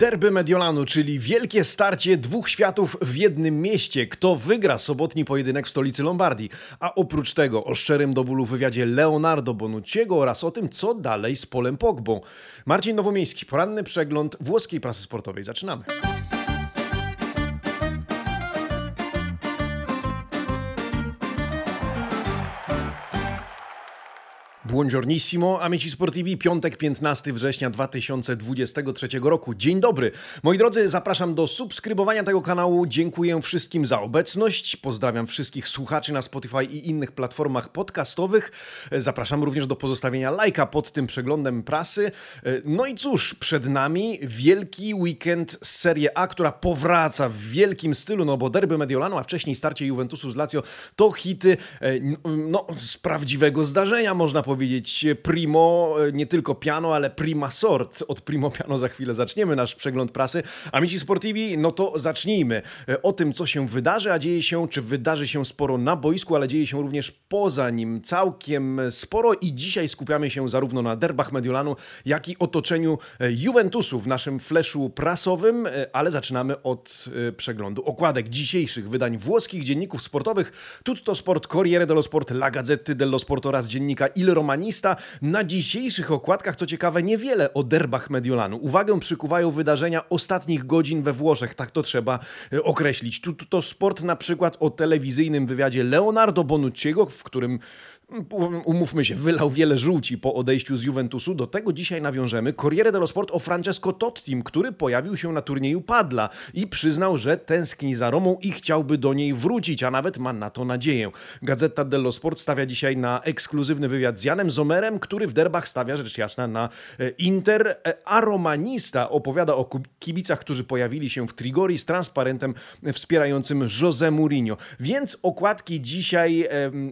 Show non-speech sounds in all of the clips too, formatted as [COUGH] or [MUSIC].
Derby Mediolanu, czyli wielkie starcie dwóch światów w jednym mieście. Kto wygra sobotni pojedynek w stolicy Lombardii? A oprócz tego o szczerym do bólu wywiadzie Leonardo Bonucciego oraz o tym, co dalej z Polem Pogbą. Marcin Nowomiejski, poranny przegląd włoskiej prasy sportowej. Zaczynamy. Buongiornissimo, amici sportivi, piątek 15 września 2023 roku. Dzień dobry. Moi drodzy, zapraszam do subskrybowania tego kanału. Dziękuję wszystkim za obecność. Pozdrawiam wszystkich słuchaczy na Spotify i innych platformach podcastowych. Zapraszam również do pozostawienia lajka pod tym przeglądem prasy. No i cóż, przed nami wielki weekend z Serie A, która powraca w wielkim stylu, no bo derby Mediolanu, a wcześniej starcie Juventusu z Lazio to hity no, z prawdziwego zdarzenia, można powiedzieć powiedzieć primo, e, nie tylko piano, ale prima sort. Od primo piano za chwilę zaczniemy nasz przegląd prasy. Amici Sportivi, no to zacznijmy. E, o tym, co się wydarzy, a dzieje się, czy wydarzy się sporo na boisku, ale dzieje się również poza nim całkiem sporo i dzisiaj skupiamy się zarówno na derbach Mediolanu, jak i otoczeniu e, Juventusu w naszym fleszu prasowym, ale zaczynamy od przeglądu okładek dzisiejszych wydań włoskich dzienników sportowych. Tutto Sport, Corriere dello Sport, La Gazzetta dello Sport oraz dziennika Il Romano Na dzisiejszych okładkach, co ciekawe, niewiele o derbach Mediolanu. Uwagę przykuwają wydarzenia ostatnich godzin we Włoszech, tak to trzeba e, określić. Tu, tu to sport na przykład o telewizyjnym wywiadzie Leonardo Bonucciego, w którym umówmy się, wylał wiele żółci po odejściu z Juventusu. Do tego dzisiaj nawiążemy Corriere dello Sport o Francesco Tottim, który pojawił się na turnieju Padla i przyznał, że tęskni za Romą i chciałby do niej wrócić, a nawet ma na to nadzieję. Gazeta dello Sport stawia dzisiaj na ekskluzywny wywiad z Janem Zomerem, który w derbach stawia rzecz jasna na e, Inter. E, a Romanista opowiada o kibicach, którzy pojawili się w Trigori z transparentem wspierającym José Mourinho. Więc okładki dzisiaj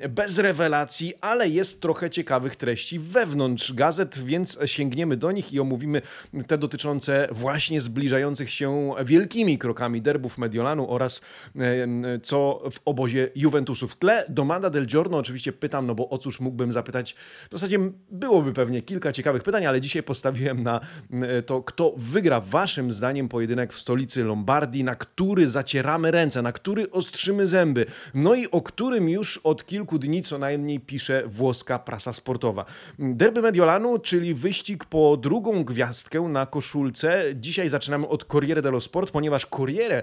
bez rewelacji, ale jest trochę ciekawych treści wewnątrz gazet, więc sięgniemy do nich i omówimy te dotyczące właśnie zbliżających się wielkimi krokami derbów Mediolanu oraz co w obozie Juventusu. W tle Domanda del Giorno oczywiście pytam, no bo o cóż mógłbym zapytać. W zasadzie byłoby pewnie kilka ciekawych pytań, ale dzisiaj postawiłem na to, kto wygra waszym zdaniem pojedynek w stolicy Lombardii, na który zacieramy ręce, na który ostrzymy zęby, no i o którym już od kilku dni co najmniej pisze pisze włoska prasa sportowa. Derby Mediolanu, czyli wyścig po drugą gwiazdkę na koszulce. Dzisiaj zaczynamy od Corriere dello Sport, ponieważ Corriere e,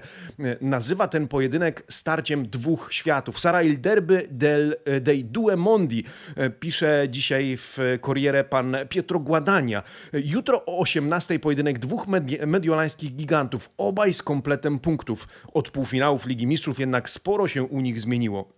nazywa ten pojedynek starciem dwóch światów. Sarà il derby del, e, dei due mondi, e, pisze dzisiaj w Corriere pan Pietro Guadania. Jutro o 18 pojedynek dwóch medi mediolańskich gigantów, obaj z kompletem punktów. Od półfinałów Ligi Mistrzów jednak sporo się u nich zmieniło.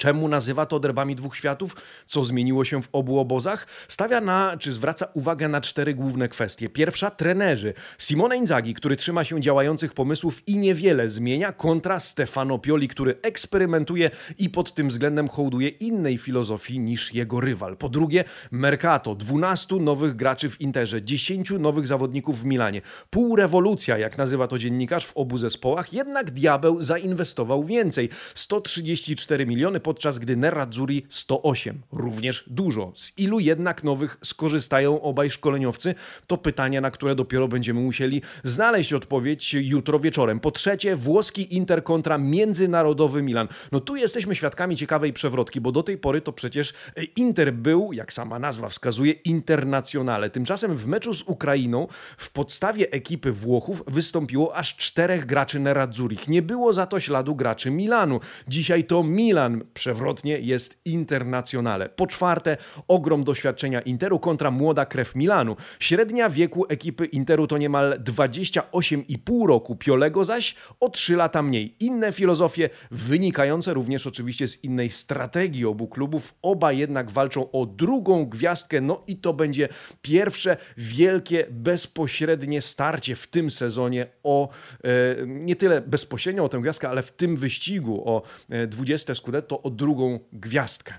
Czemu nazywa to derbami dwóch światów? Co zmieniło się w obu obozach? Stawia na, czy zwraca uwagę na cztery główne kwestie. Pierwsza, trenerzy. Simone Inzaghi, który trzyma się działających pomysłów i niewiele zmienia, kontra Stefano Pioli, który eksperymentuje i pod tym względem hołduje innej filozofii niż jego rywal. Po drugie, Mercato. 12 nowych graczy w Interze, 10 nowych zawodników w Milanie. Półrewolucja, jak nazywa to dziennikarz w obu zespołach, jednak diabeł zainwestował więcej. 134 miliony podczas gdy Nerazzurri 108. Również dużo. Z ilu jednak nowych skorzystają obaj szkoleniowcy? To pytanie, na które dopiero będziemy musieli znaleźć odpowiedź jutro wieczorem. Po trzecie, włoski Inter kontra międzynarodowy Milan. No tu jesteśmy świadkami ciekawej przewrotki, bo do tej pory to przecież Inter był, jak sama nazwa wskazuje, internacjonale. Tymczasem w meczu z Ukrainą w podstawie ekipy Włochów wystąpiło aż czterech graczy Nerazzurich. Nie było za to śladu graczy Milanu. Dzisiaj to Milan przewrotnie jest Internacjonale. Po czwarte, ogrom doświadczenia Interu kontra młoda krew Milanu. Średnia wieku ekipy Interu to niemal 28,5 roku, Piolego zaś o 3 lata mniej. Inne filozofie, wynikające również oczywiście z innej strategii obu klubów. Oba jednak walczą o drugą gwiazdkę, no i to będzie pierwsze wielkie, bezpośrednie starcie w tym sezonie o e, nie tyle bezpośrednio o tę gwiazdkę, ale w tym wyścigu o e, 20 Scudetto, o drugą gwiazdkę.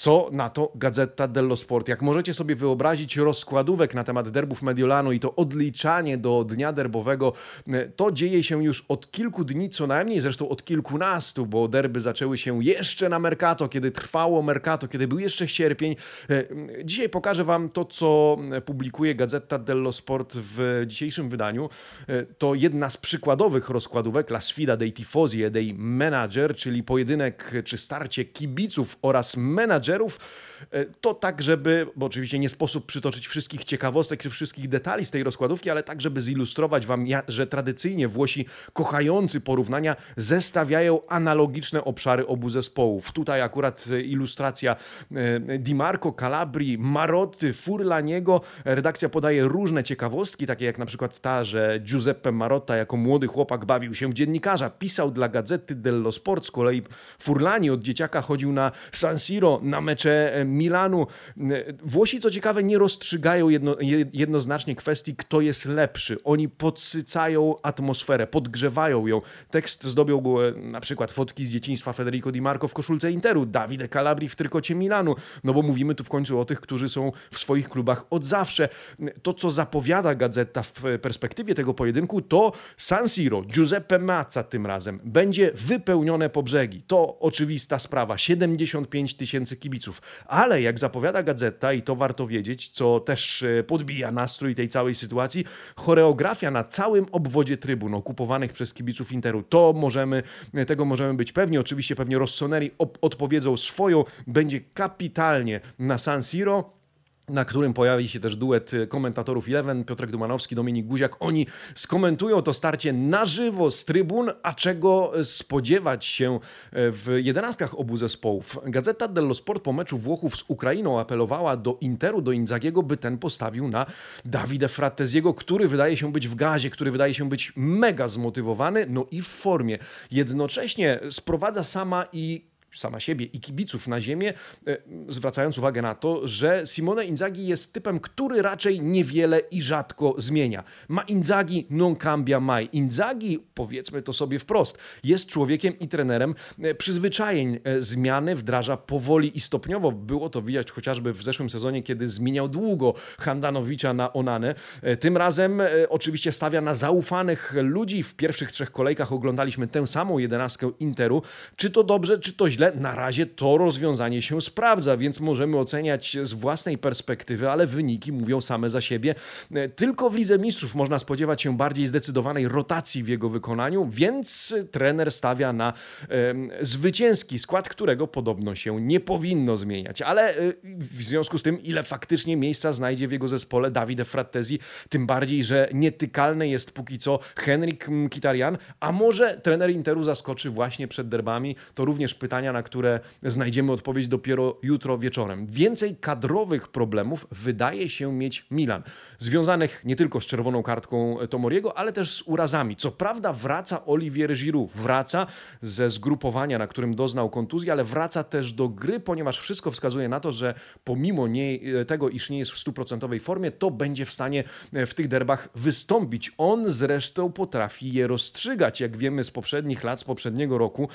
Co na to Gazeta dello Sport? Jak możecie sobie wyobrazić rozkładówek na temat derbów Mediolanu i to odliczanie do dnia derbowego, to dzieje się już od kilku dni co najmniej, zresztą od kilkunastu, bo derby zaczęły się jeszcze na Mercato, kiedy trwało Mercato, kiedy był jeszcze sierpień. E, dzisiaj pokażę Wam to, co publikuje Gazeta dello Sport w dzisiejszym wydaniu. E, to jedna z przykładowych rozkładówek La Sfida dei Tifosi e dei Manager, czyli pojedynek czy starcie kibiców oraz menadżerów. E, to tak, żeby, bo oczywiście nie sposób przytoczyć wszystkich ciekawostek czy wszystkich detali z tej rozkładówki, ale tak, żeby zilustrować Wam, że tradycyjnie Włosi kochający porównania zestawiają analogiczne obszary obu zespołów. Tutaj akurat ilustracja Di Marco, Calabri, Maroty, Furlaniego. Redakcja podaje różne ciekawostki, takie jak na przykład ta, że Giuseppe Marotta jako młody chłopak bawił się w dziennikarza, pisał dla gazety dello Sport, z kolei Furlani od dzieciaka chodził na San Siro, na mecze Milanu. Włosi, co ciekawe, nie rozstrzygają jedno, jednoznacznie kwestii, kto jest lepszy. Oni podsycają atmosferę, podgrzewają ją. Tekst zdobią e, na przykład fotki z dzieciństwa Federico Di Marco w koszulce Interu, Davide Calabri w trykocie Milanu, no bo mówimy tu w końcu o tych, którzy są w swoich klubach od zawsze. To, co zapowiada gazeta w perspektywie tego pojedynku, to San Siro, Giuseppe Mazza tym razem, będzie wypełnione po brzegi. To oczywista sprawa, 75 tysięcy kibiców. Ale jak zapowiada gazeta, i to warto wiedzieć, co też e, podbija nastrój tej całej sytuacji, choreografia na całym obwodzie trybun okupowanych przez kibiców Interu, to możemy, tego możemy być pewni. Oczywiście pewnie Rossoneri odpowiedzą swoją, będzie kapitalnie na San Siro na którym pojawi się też duet komentatorów Eleven, Piotrek Dumanowski, Dominik Guziak. Oni skomentują to starcie na żywo z trybun, a czego spodziewać się w jedenastkach obu zespołów. Gazeta dello Sport po meczu Włochów z Ukrainą apelowała do Interu, do Inzagiego, by ten postawił na Davide Fratteziego, który wydaje się być w gazie, który wydaje się być mega zmotywowany, no i w formie. Jednocześnie sprowadza sama i sama siebie i kibiców na ziemię, e, zwracając uwagę na to, że Simone Inzaghi jest typem, który raczej niewiele i rzadko zmienia. Ma Inzaghi non cambia mai. Inzaghi, powiedzmy to sobie wprost, jest człowiekiem i trenerem e, przyzwyczajeń. E, zmiany wdraża powoli i stopniowo. Było to widać chociażby w zeszłym sezonie, kiedy zmieniał długo Handanowicza na Onanę. Tym razem oczywiście stawia na zaufanych ludzi. W pierwszych trzech kolejkach oglądaliśmy tę samą jedenastkę Interu. Czy to dobrze, czy to źle? Źle. Na razie to rozwiązanie się sprawdza, więc możemy oceniać z własnej perspektywy, ale wyniki mówią same za siebie. E, tylko w Lidze Mistrzów można spodziewać się bardziej zdecydowanej rotacji w jego wykonaniu, więc trener stawia na e, zwycięski skład, którego podobno się nie powinno zmieniać. Ale e, w związku z tym, ile faktycznie miejsca znajdzie w jego zespole Davide Frattesi, tym bardziej, że nietykalny jest póki co Henrik Mkhitaryan, a może trener Interu zaskoczy właśnie przed derbami, to również pytania na które znajdziemy odpowiedź dopiero jutro wieczorem. Więcej kadrowych problemów wydaje się mieć Milan, związanych nie tylko z czerwoną kartką Tomoriego, ale też z urazami. Co prawda wraca Olivier Giroud, wraca ze zgrupowania, na którym doznał kontuzji, ale wraca też do gry, ponieważ wszystko wskazuje na to, że pomimo nie, tego, iż nie jest w stuprocentowej formie, to będzie w stanie w tych derbach wystąpić. On zresztą potrafi je rozstrzygać, jak wiemy z poprzednich lat, z poprzedniego roku.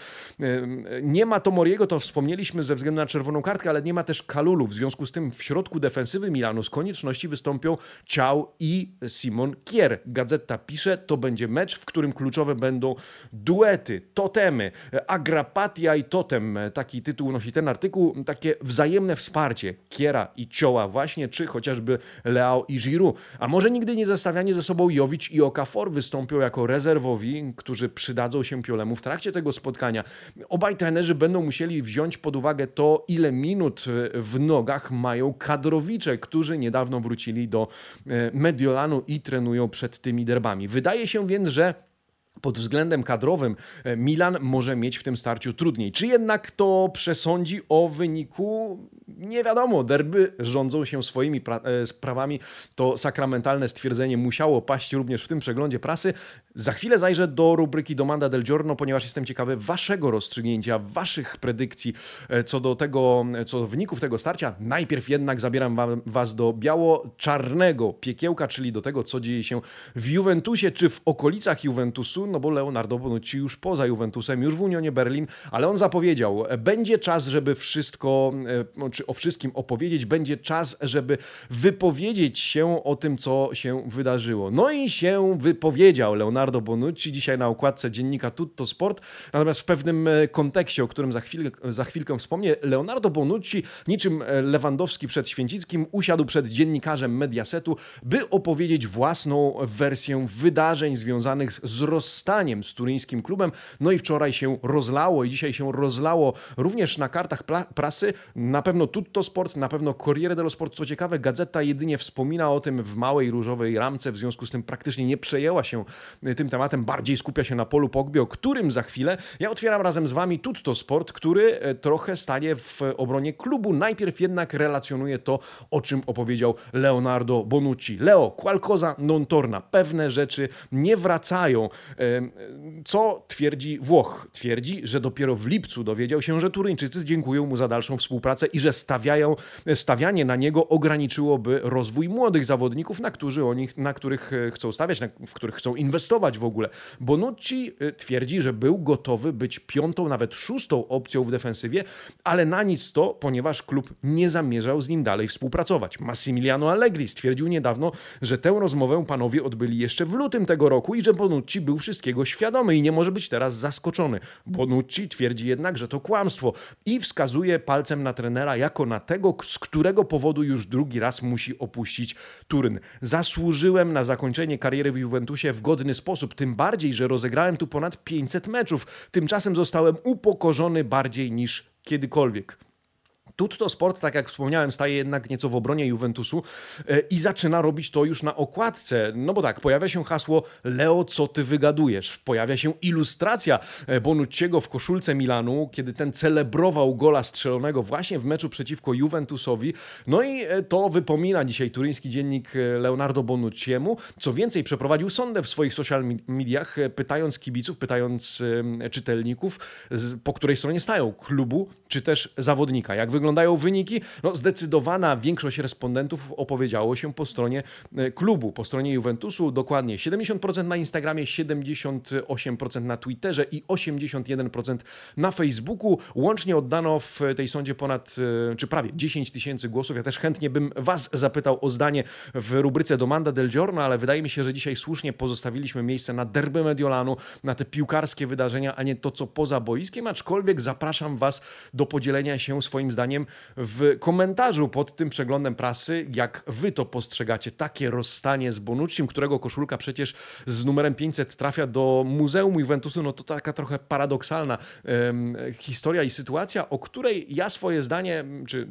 Nie ma Tomoriego to wspomnieliśmy ze względu na czerwoną kartkę, ale nie ma też Kalulu. W związku z tym w środku defensywy Milanu z konieczności wystąpią Ciao i Simon Kier. Gazeta pisze, to będzie mecz, w którym kluczowe będą duety, totemy, agrapatia i totem. Taki tytuł nosi ten artykuł. Takie wzajemne wsparcie Kiera i Cioła właśnie, czy chociażby Leao i Giroud. A może nigdy nie zestawianie ze sobą Jowicz i Okafor wystąpią jako rezerwowi, którzy przydadzą się Piolemu w trakcie tego spotkania. Obaj trenerzy będą będą musieli wziąć pod uwagę to, ile minut e, w nogach mają kadrowicze, którzy niedawno wrócili do e, Mediolanu i trenują przed tymi derbami. Wydaje się więc, że pod względem kadrowym e, Milan może mieć w tym starciu trudniej. Czy jednak to przesądzi o wyniku? Nie wiadomo. Derby rządzą się swoimi pra- sprawami. To sakramentalne stwierdzenie musiało paść również w tym przeglądzie prasy. Za chwilę zajrzę do rubryki Domanda del Giorno, ponieważ jestem ciekawy waszego rozstrzygnięcia, waszych predykcji e, co do tego, co do wyników tego starcia. Najpierw jednak zabieram wam, was do biało-czarnego piekiełka, czyli do tego, co dzieje się w Juventusie, czy w okolicach Juventusu No bo Leonardo Bonucci już poza Juventusem, już w Unionie Berlin, ale on zapowiedział, będzie czas, żeby wszystko, e, czy o wszystkim opowiedzieć, będzie czas, żeby wypowiedzieć się o tym, co się wydarzyło. No i się wypowiedział Leonardo Bonucci dzisiaj na okładce dziennika Tutto Sport, natomiast w pewnym e, kontekście, o którym za, chwil, za chwilkę wspomnę, Leonardo Bonucci, niczym e, Lewandowski przed Święcickim, usiadł przed dziennikarzem Mediasetu, by opowiedzieć własną wersję wydarzeń związanych z rozstaniem z turyńskim klubem. No i wczoraj się rozlało i dzisiaj się rozlało również na kartach prasy. Na pewno Tutto Sport, na pewno Corriere dello Sport. Co ciekawe, gazeta jedynie wspomina o tym w małej różowej ramce, w związku z tym praktycznie nie przejęła się tym tematem, bardziej skupia się na polu Pogby, o którym za chwilę. Ja otwieram razem z Wami Tutto Sport, który e, trochę stanie w obronie klubu. Najpierw jednak relacjonuje to, o czym opowiedział Leonardo Bonucci. Leo, qualcosa non torna. Pewne rzeczy nie wracają. Co twierdzi Włoch? Twierdzi, że dopiero w lipcu dowiedział się, że Turyńczycy dziękują mu za dalszą współpracę i że stawiają, stawianie na niego ograniczyłoby rozwój młodych zawodników, na, którzy oni, na których e, chcą stawiać, na, w których chcą inwestować w ogóle. Bonucci e, twierdzi, że był gotowy być piątą, nawet szóstą opcją w defensywie, ale na nic to, ponieważ klub nie zamierzał z nim dalej współpracować. Massimiliano Allegri stwierdził niedawno, że tę rozmowę panowie odbyli jeszcze w lutym tego roku i że Bonucci był wszystkiego świadomy i nie może być teraz zaskoczony. Bonucci twierdzi jednak, że to kłamstwo i wskazuje palcem na trenera jako na tego, z którego powodu już drugi raz musi opuścić Turyn. Zasłużyłem na zakończenie kariery w Juventusie w godny sposób, tym bardziej, że rozegrałem tu ponad 500 meczów. Tymczasem zostałem upokorzony bardziej niż kiedykolwiek. Tutto Sport, tak jak wspomniałem, staje jednak nieco w obronie Juventusu e, i zaczyna robić to już na okładce. No bo tak, pojawia się hasło Leo, co ty wygadujesz? Pojawia się ilustracja e, Bonucciego w koszulce Milanu, kiedy ten celebrował gola strzelonego właśnie w meczu przeciwko Juventusowi. No i e, to wypomina dzisiaj turyński dziennik Leonardo Bonucciemu. Co więcej, przeprowadził sondę w swoich social mediach, pytając kibiców, pytając czytelników, po której stronie stają klubu, czy też zawodnika. Jak wygląda wyglądają wyniki? No, zdecydowana większość respondentów opowiedziało się po stronie e, klubu, po stronie Juventusu. Dokładnie 70% na Instagramie, 78% na Twitterze i 81% na Facebooku. Łącznie oddano w tej sądzie ponad, e, czy prawie 10 tysięcy głosów. Ja też chętnie bym Was zapytał o zdanie w rubryce Domanda del Giorno, ale wydaje mi się, że dzisiaj słusznie pozostawiliśmy miejsce na derby Mediolanu, na te piłkarskie wydarzenia, a nie to, co poza boiskiem, aczkolwiek zapraszam Was do podzielenia się swoim zdaniem zdaniem w komentarzu pod tym przeglądem prasy, jak wy to postrzegacie. Takie rozstanie z Bonuccim, którego koszulka przecież z numerem 500 trafia do Muzeum Juventusu, no to taka trochę paradoksalna um, historia i sytuacja, o której ja swoje zdanie, czy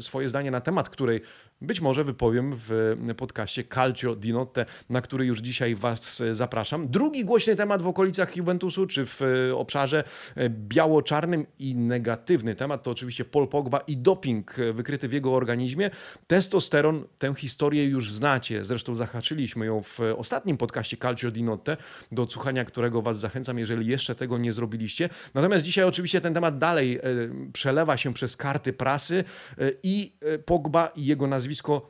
swoje zdanie na temat której być może wypowiem w podcaście Calcio di Notte, na który już dzisiaj Was zapraszam. Drugi głośny temat w okolicach Juventusu, czy w obszarze biało-czarnym i negatywny temat to oczywiście Paul Pogba i doping wykryty w jego organizmie. Testosteron, tę historię już znacie, zresztą zahaczyliśmy ją w ostatnim podcaście Calcio di Notte, do odsłuchania którego Was zachęcam, jeżeli jeszcze tego nie zrobiliście. Natomiast dzisiaj oczywiście ten temat dalej e, przelewa się przez karty prasy e, i e, Pogba i jego nazwisko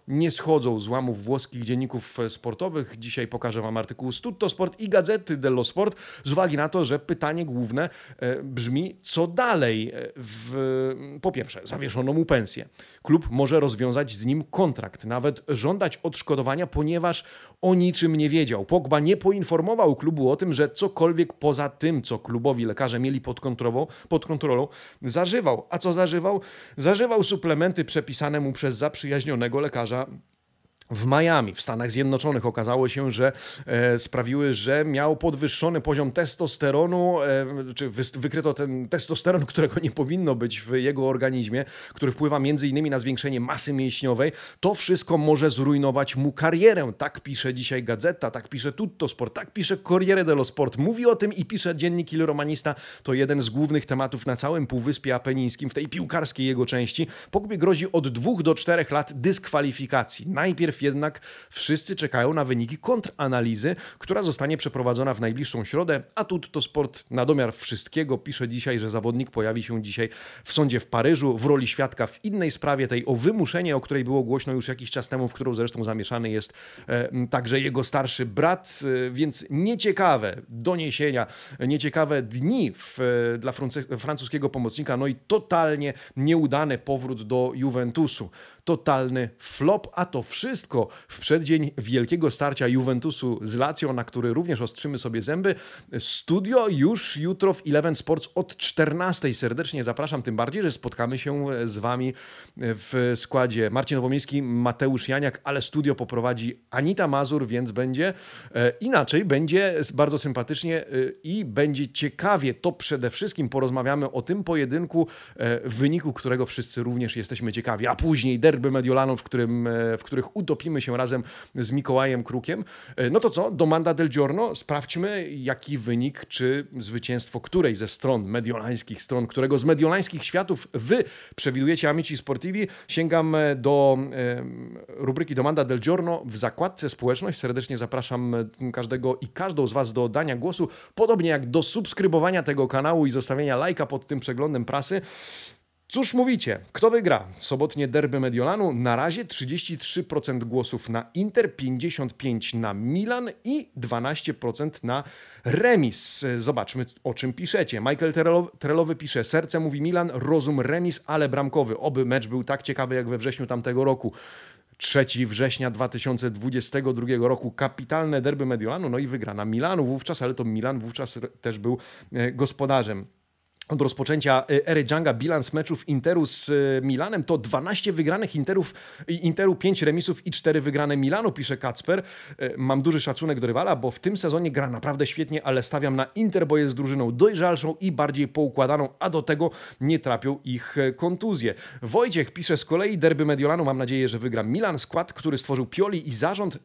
nie schodzą z łamów włoskich dzienników sportowych. Dzisiaj pokażę Wam artykuł z Tutto Sport i Gazety dello Sport z uwagi na to, że pytanie główne brzmi, co dalej w, po pierwsze, zawieszono mu pensję. Klub może rozwiązać z nim kontrakt, nawet żądać odszkodowania, ponieważ o niczym nie wiedział. Pogba nie poinformował klubu o tym, że cokolwiek poza tym, co klubowi lekarze mieli pod kontrolą, pod kontrolą zażywał. A co zażywał? Zażywał suplementy przepisane mu przez zaprzyjaźnionego lekarza w Miami, w Stanach Zjednoczonych okazało się, że e, sprawiły, że miał podwyższony poziom testosteronu, e, czy wy, wykryto ten testosteron, [LAUGHS] którego nie powinno być w jego organizmie, który wpływa między innymi na zwiększenie masy mięśniowej. To wszystko może zrujnować mu karierę. Tak pisze dzisiaj Gazeta, tak pisze Tutto Sport, tak pisze Corriere dello Sport. Mówi o tym i pisze dziennik Il Romanista. To jeden z głównych tematów na całym Półwyspie Apenińskim, w tej piłkarskiej jego części. Pogbie grozi od dwóch do czterech lat dyskwalifikacji. Najpierw Jednak wszyscy czekają na wyniki kontranalizy, która zostanie przeprowadzona w najbliższą środę, a to Sport na domiar wszystkiego. Pisze dzisiaj, że zawodnik pojawi się dzisiaj w sądzie w Paryżu w roli świadka w innej sprawie, tej o wymuszenie, o której było głośno już jakiś czas temu, w którą zresztą zamieszany jest e, także jego starszy brat, e, więc nieciekawe doniesienia, nieciekawe dni w, e, dla francuskiego pomocnika, no i totalnie nieudany powrót do Juventusu totalny flop, a to wszystko w przeddzień wielkiego starcia Juventusu z Lazio, na który również ostrzymy sobie zęby. Studio już jutro w Eleven Sports od 14. Serdecznie zapraszam, tym bardziej, że spotkamy się z Wami w składzie Marcin Nowomiejski, Mateusz Janiak, ale studio poprowadzi Anita Mazur, więc będzie e, inaczej, będzie bardzo sympatycznie e, i będzie ciekawie. To przede wszystkim porozmawiamy o tym pojedynku, e, w wyniku którego wszyscy również jesteśmy ciekawi, a później derby derby Mediolanów, w, którym, e, w których utopimy się razem z Mikołajem Krukiem. E, no to co? Do Manda del Giorno sprawdźmy, jaki wynik, czy zwycięstwo której ze stron, mediolańskich stron, którego z mediolańskich światów wy przewidujecie Amici Sportivi. Sięgam e, do rubryki Domanda del Giorno w zakładce społeczność. Serdecznie zapraszam każdego i każdą z was do oddania głosu, podobnie jak do subskrybowania tego kanału i zostawienia lajka pod tym przeglądem prasy. Cóż mówicie? Kto wygra? Sobotnie derby Mediolanu. Na razie 33% głosów na Inter, 55% na Milan i 12% na remis. Zobaczmy, o czym piszecie. Michael Trelowy pisze, serce mówi Milan, rozum remis, ale bramkowy. Oby mecz był tak ciekawy jak we wrześniu tamtego roku. 3 września 2022 roku kapitalne derby Mediolanu, no i wygrana Milanu wówczas, ale to Milan wówczas też był e, gospodarzem. Od rozpoczęcia y, ery Dżanga bilans meczów Interu z y, Milanem to 12 wygranych Interów, Interu, 5 remisów i 4 wygrane Milanu, pisze Kacper. Y, mam duży szacunek do rywala, bo w tym sezonie gra naprawdę świetnie, ale stawiam na Inter, bo jest drużyną dojrzalszą i bardziej poukładaną, a do tego nie trapią ich kontuzje. Wojciech pisze z kolei derby Mediolanu, mam nadzieję, że wygra Milan. Skład, który stworzył Pioli i zarząd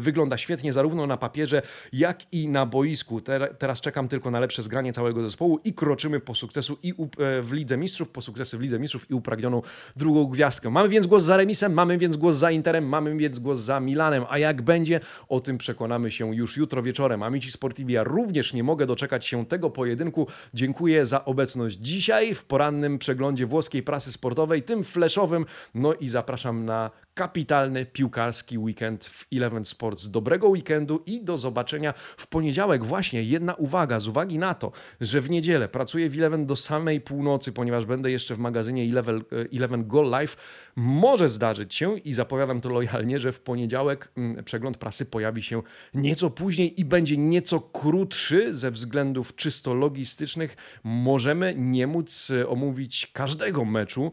wygląda świetnie zarówno na papierze, jak i na boisku. Teraz czekam tylko na lepsze zgranie całego zespołu i kroczymy po sukcesu i e, w Lidze Mistrzów, po sukcesy w Lidze Mistrzów i upragnioną drugą gwiazdkę. Mamy więc głos za remisem, mamy więc głos za Interem, mamy więc głos za Milanem, a jak będzie, o tym przekonamy się już jutro wieczorem. Amici Sportivi, ja również nie mogę doczekać się tego pojedynku. Dziękuję za obecność dzisiaj w porannym przeglądzie włoskiej prasy sportowej, tym fleszowym, no i zapraszam na kapitalny piłkarski weekend w Eleven Sports. Dobrego weekendu i do zobaczenia w poniedziałek. Właśnie jedna uwaga, z uwagi na to, że w niedzielę pracuję w Eleven do samej północy, ponieważ będę jeszcze w magazynie Eleven, Eleven Goal Life. Może zdarzyć się i zapowiadam to lojalnie, że w poniedziałek mm, przegląd prasy pojawi się nieco później i będzie nieco krótszy ze względów czysto logistycznych. Możemy nie móc e, omówić każdego meczu,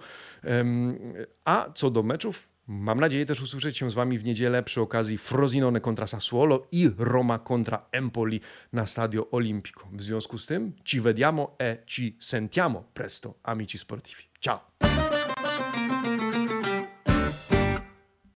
a co do meczów, Mam nadzieję też usłyszeć się z Wami w niedzielę przy okazji Frosinone kontra Sassuolo i Roma kontra Empoli na Stadio Olimpico. W związku z tym ci vediamo e ci sentiamo presto, amici sportivi. Ciao!